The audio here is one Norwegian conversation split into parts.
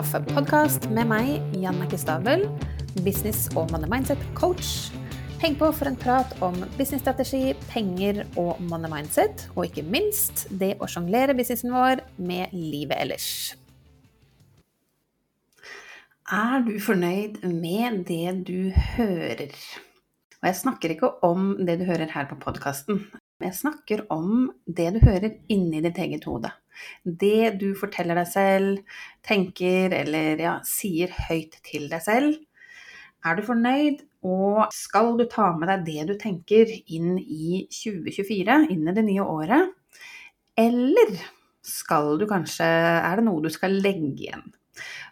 kaffepodkast med meg, Jannicke Stabel, business- og money mindset-coach. Heng på for en prat om businessstrategi, penger og money mindset, og ikke minst det å sjonglere businessen vår med livet ellers. Er du fornøyd med det du hører? Og jeg snakker ikke om det du hører her på podkasten. Jeg snakker om det du hører inni ditt eget hode. Det du forteller deg selv, tenker eller ja, sier høyt til deg selv. Er du fornøyd, og skal du ta med deg det du tenker inn i 2024, inn i det nye året? Eller skal du kanskje Er det noe du skal legge igjen?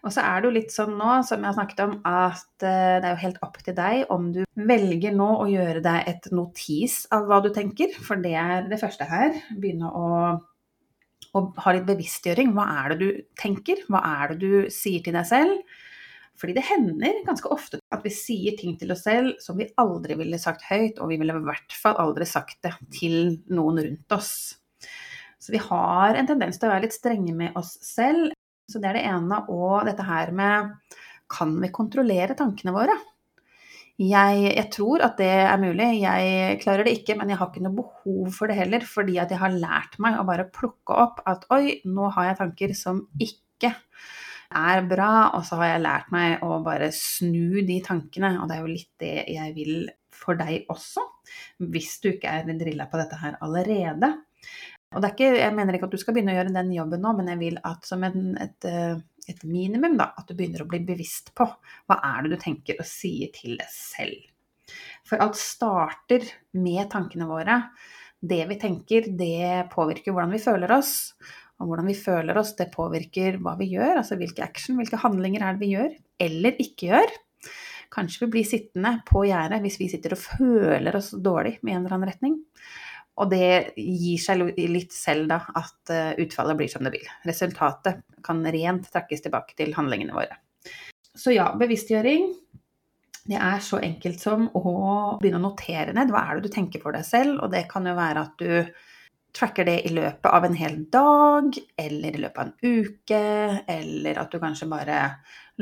Og så er det jo litt sånn nå, som jeg har snakket om, at eh, det er jo helt opp til deg om du velger nå å gjøre deg et notis av hva du tenker, for det er det første her. Begynne å, å ha litt bevisstgjøring. Hva er det du tenker? Hva er det du sier til deg selv? Fordi det hender ganske ofte at vi sier ting til oss selv som vi aldri ville sagt høyt, og vi ville i hvert fall aldri sagt det til noen rundt oss. Så vi har en tendens til å være litt strenge med oss selv, så det er det ene. Og dette her med kan vi kontrollere tankene våre? Jeg, jeg, tror at det er mulig. Jeg klarer det ikke, men jeg har ikke noe behov for det heller. Fordi at jeg har lært meg å bare plukke opp at oi, nå har jeg tanker som ikke er bra. Og så har jeg lært meg å bare snu de tankene. Og det er jo litt det jeg vil for deg også. Hvis du ikke er drilla på dette her allerede. Og ikke, jeg mener ikke at du skal begynne å gjøre den jobben nå, men jeg vil at som en, et, et, minimum, da, at du begynner å bli bevisst på hva er det du tenker og sier til deg selv. For alt starter med tankene våre. Det vi tenker, det påvirker hvordan vi føler oss. Og hvordan vi føler oss, det påvirker hva vi gjør. Altså hvilke action, hvilke handlinger er det vi gjør, eller ikke gjør. Kanskje vi blir sittende på gjerdet hvis vi sitter og føler oss dårlig med en eller annen retning. Og det gir seg litt selv da at eh, utfallet blir som det vil. Resultatet kan rent trekkes tilbake til handlingene våre. Så ja, bevisstgjøring. Det er så enkelt som å begynne å notere ned hva er det du tenker for deg selv. Og det kan jo være at du tracker det i løpet av en hel dag, eller i løpet av en uke, eller at du kanskje bare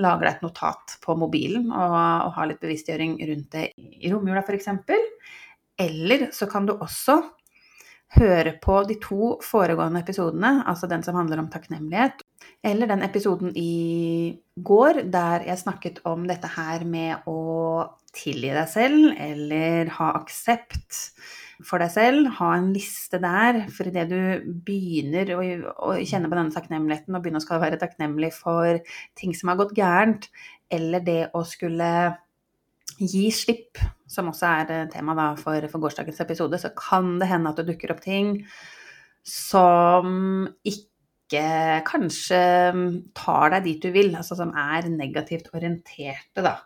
lager deg et notat på mobilen og, og har litt bevisstgjøring rundt det i romjula f.eks. Eller så kan du også høre på de to foregående episodene, altså den som handler om takknemlighet, eller den episoden i går der jeg snakket om dette her med å tilgi deg selv, eller ha aksept for deg selv. Ha en liste der. For idet du begynner å, kjenne på denne takknemligheten og begynner å være takknemlig for ting som har gått gærent, eller det å skulle gi slipp, som også er eh, tema da for, for gårsdagens episode, så kan det hende at det dukker opp ting som ikke kanskje mm, tar deg dit du vil, altså som er negativt orienterte, da.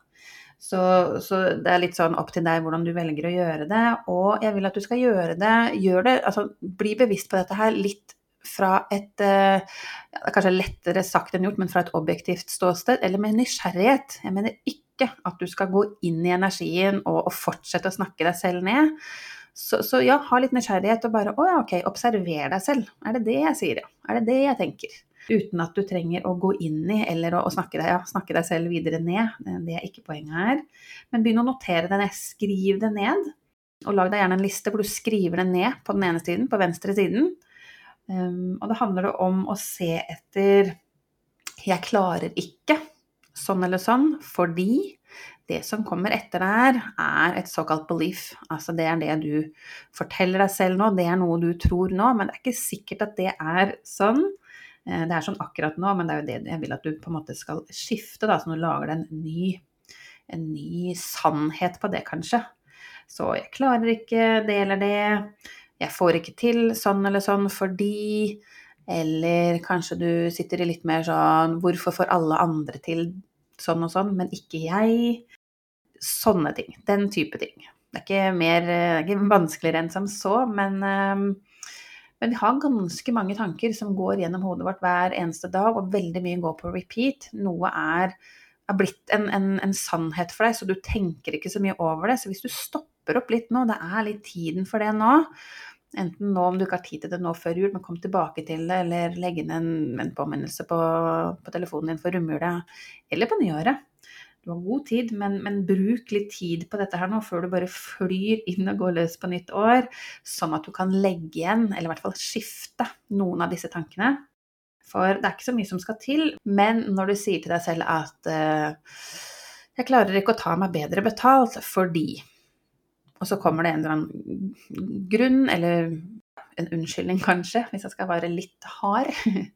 Så, så, det er litt sånn opp til deg hvordan du velger å gjøre det. Og jeg vil at du skal gjøre det, gjør det, altså bli bevisst på dette her litt fra et eh, ja, Kanskje lettere sagt enn gjort, men fra et objektivt ståsted, eller med nysgjerrighet. Jeg mener ikke ikke at du skal gå inn i energien og, og fortsette å snakke deg selv ned. Så, så, ja, ha litt nysgjerrighet og bare å ja, ok, observer deg selv. Er det det jeg sier, ja? Er det det jeg tenker? Uten at du trenger å gå inn i eller å, å snakke, deg, ja, snakke, deg, selv videre ned. Det er ikke poenget her. Men begynn å notere det ned. Skriv det ned. Og lag deg gjerne en liste hvor du skriver det ned på den ene siden, på venstre siden. Um, og da handler det om å se etter 'jeg klarer ikke' sånn eller sånn, fordi det som kommer etter der, er et såkalt belief. Altså det er det du forteller deg selv nå, det er noe du tror nå, men det er ikke sikkert at det er sånn. Eh, det er sånn akkurat nå, men det er jo det jeg vil at du på en måte skal skifte, da, så du lager deg en ny, en ny sannhet på det, kanskje. Så jeg klarer ikke det eller det, jeg får ikke til sånn eller sånn fordi eller kanskje du sitter i litt mer sånn Hvorfor får alle andre til sånn og sånn, men ikke jeg. Sånne ting. Den type ting. Det er ikke, mer, det er ikke vanskeligere enn som så, men, ehm, men vi har ganske mange tanker som går gjennom hodet vårt hver eneste dag, og veldig mye går på repeat. Noe er, er blitt en, en, en, sannhet for deg, så du tenker ikke så mye over det. Så hvis du stopper opp litt nå, det er litt tiden for det nå, Enten nå om du ikke har tid til det nå før jul, men kom tilbake til det, eller legge inn en, en påminnelse på, på, telefonen din for romjula, eller på nyåret. Du har god tid, men, men, bruk litt tid på dette her nå før du bare flyr inn og går løs på nytt år, sånn at du kan legge igjen, eller i hvert fall skifte, noen av disse tankene. For det er ikke så mye som skal til, men når du sier til deg selv at uh, jeg klarer ikke å ta meg bedre betalt fordi og så kommer det en eller annen grunn, eller en unnskyldning kanskje, hvis jeg skal være litt hard.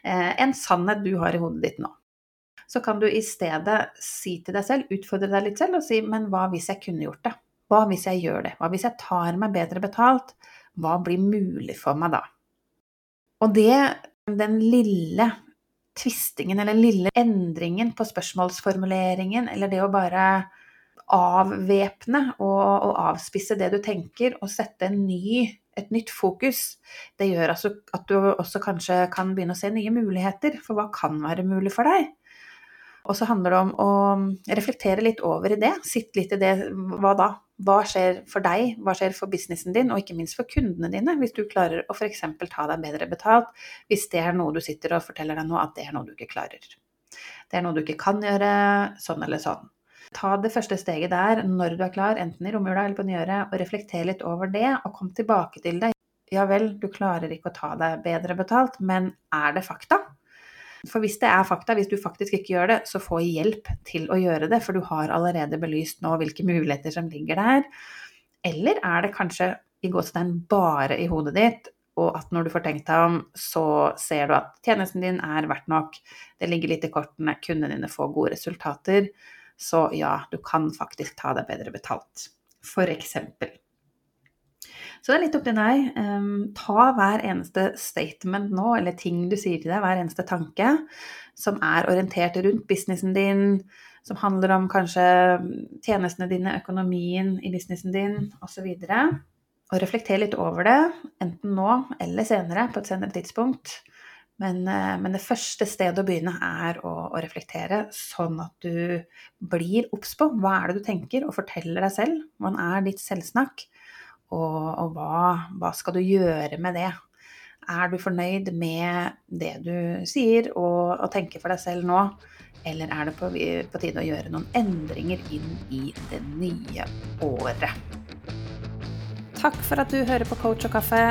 Eh, en sannhet du har i hodet ditt nå. Så kan du i stedet si til deg selv, utfordre deg litt selv og si men hva hvis jeg kunne gjort det? Hva hvis jeg gjør det? Hva hvis jeg tar meg bedre betalt? Hva blir mulig for meg da? Og det, den lille tvistingen eller den lille endringen på spørsmålsformuleringen, eller det å bare avvæpne og, og, avspisse det du tenker, og sette ny, et nytt fokus. Det gjør altså at du også kanskje kan begynne å se nye muligheter for hva kan være mulig for deg. Og så handler det om å reflektere litt over i det. Sitte litt i det. Hva da? Hva skjer for deg, hva skjer for businessen din, og ikke minst for kundene dine, hvis du klarer å f.eks. ta deg bedre betalt, hvis det er noe du sitter og forteller deg nå at det er noe du ikke klarer. Det er noe du ikke kan gjøre, sånn eller sånn. Ta det første steget der når du er klar, enten i romjula eller på nyåret, og reflekter litt over det, og kom tilbake til det. Ja vel, du klarer ikke å ta deg bedre betalt, men er det fakta? For hvis det er fakta, hvis du faktisk ikke gjør det, så få hjelp til å gjøre det, for du har allerede belyst nå hvilke muligheter som ligger der. Eller er det kanskje i gåstegn bare i hodet ditt, og at når du får tenkt deg om, så ser du at tjenesten din er verdt nok, det ligger litt i kortene, kundene dine får gode resultater. Så ja, du kan faktisk ta deg bedre betalt. For eksempel. Så det er litt opp til deg. Um, ta hver eneste statement nå, eller ting du sier til deg, hver eneste tanke som er orientert rundt businessen din, som handler om kanskje tjenestene dine, økonomien i businessen din osv. Og, og reflekter litt over det, enten nå eller senere, på et senere tidspunkt. Men, eh, men, det første stedet å begynne er å, å, reflektere, sånn at du blir obs på hva er det du tenker, og forteller deg selv. Hvordan er ditt selvsnakk? Og, og hva, hva, skal du gjøre med det? Er du fornøyd med det du sier og, og tenker for deg selv nå? Eller er det på, på tide å gjøre noen endringer inn i det nye året? Takk for at du hører på Coach og kaffe.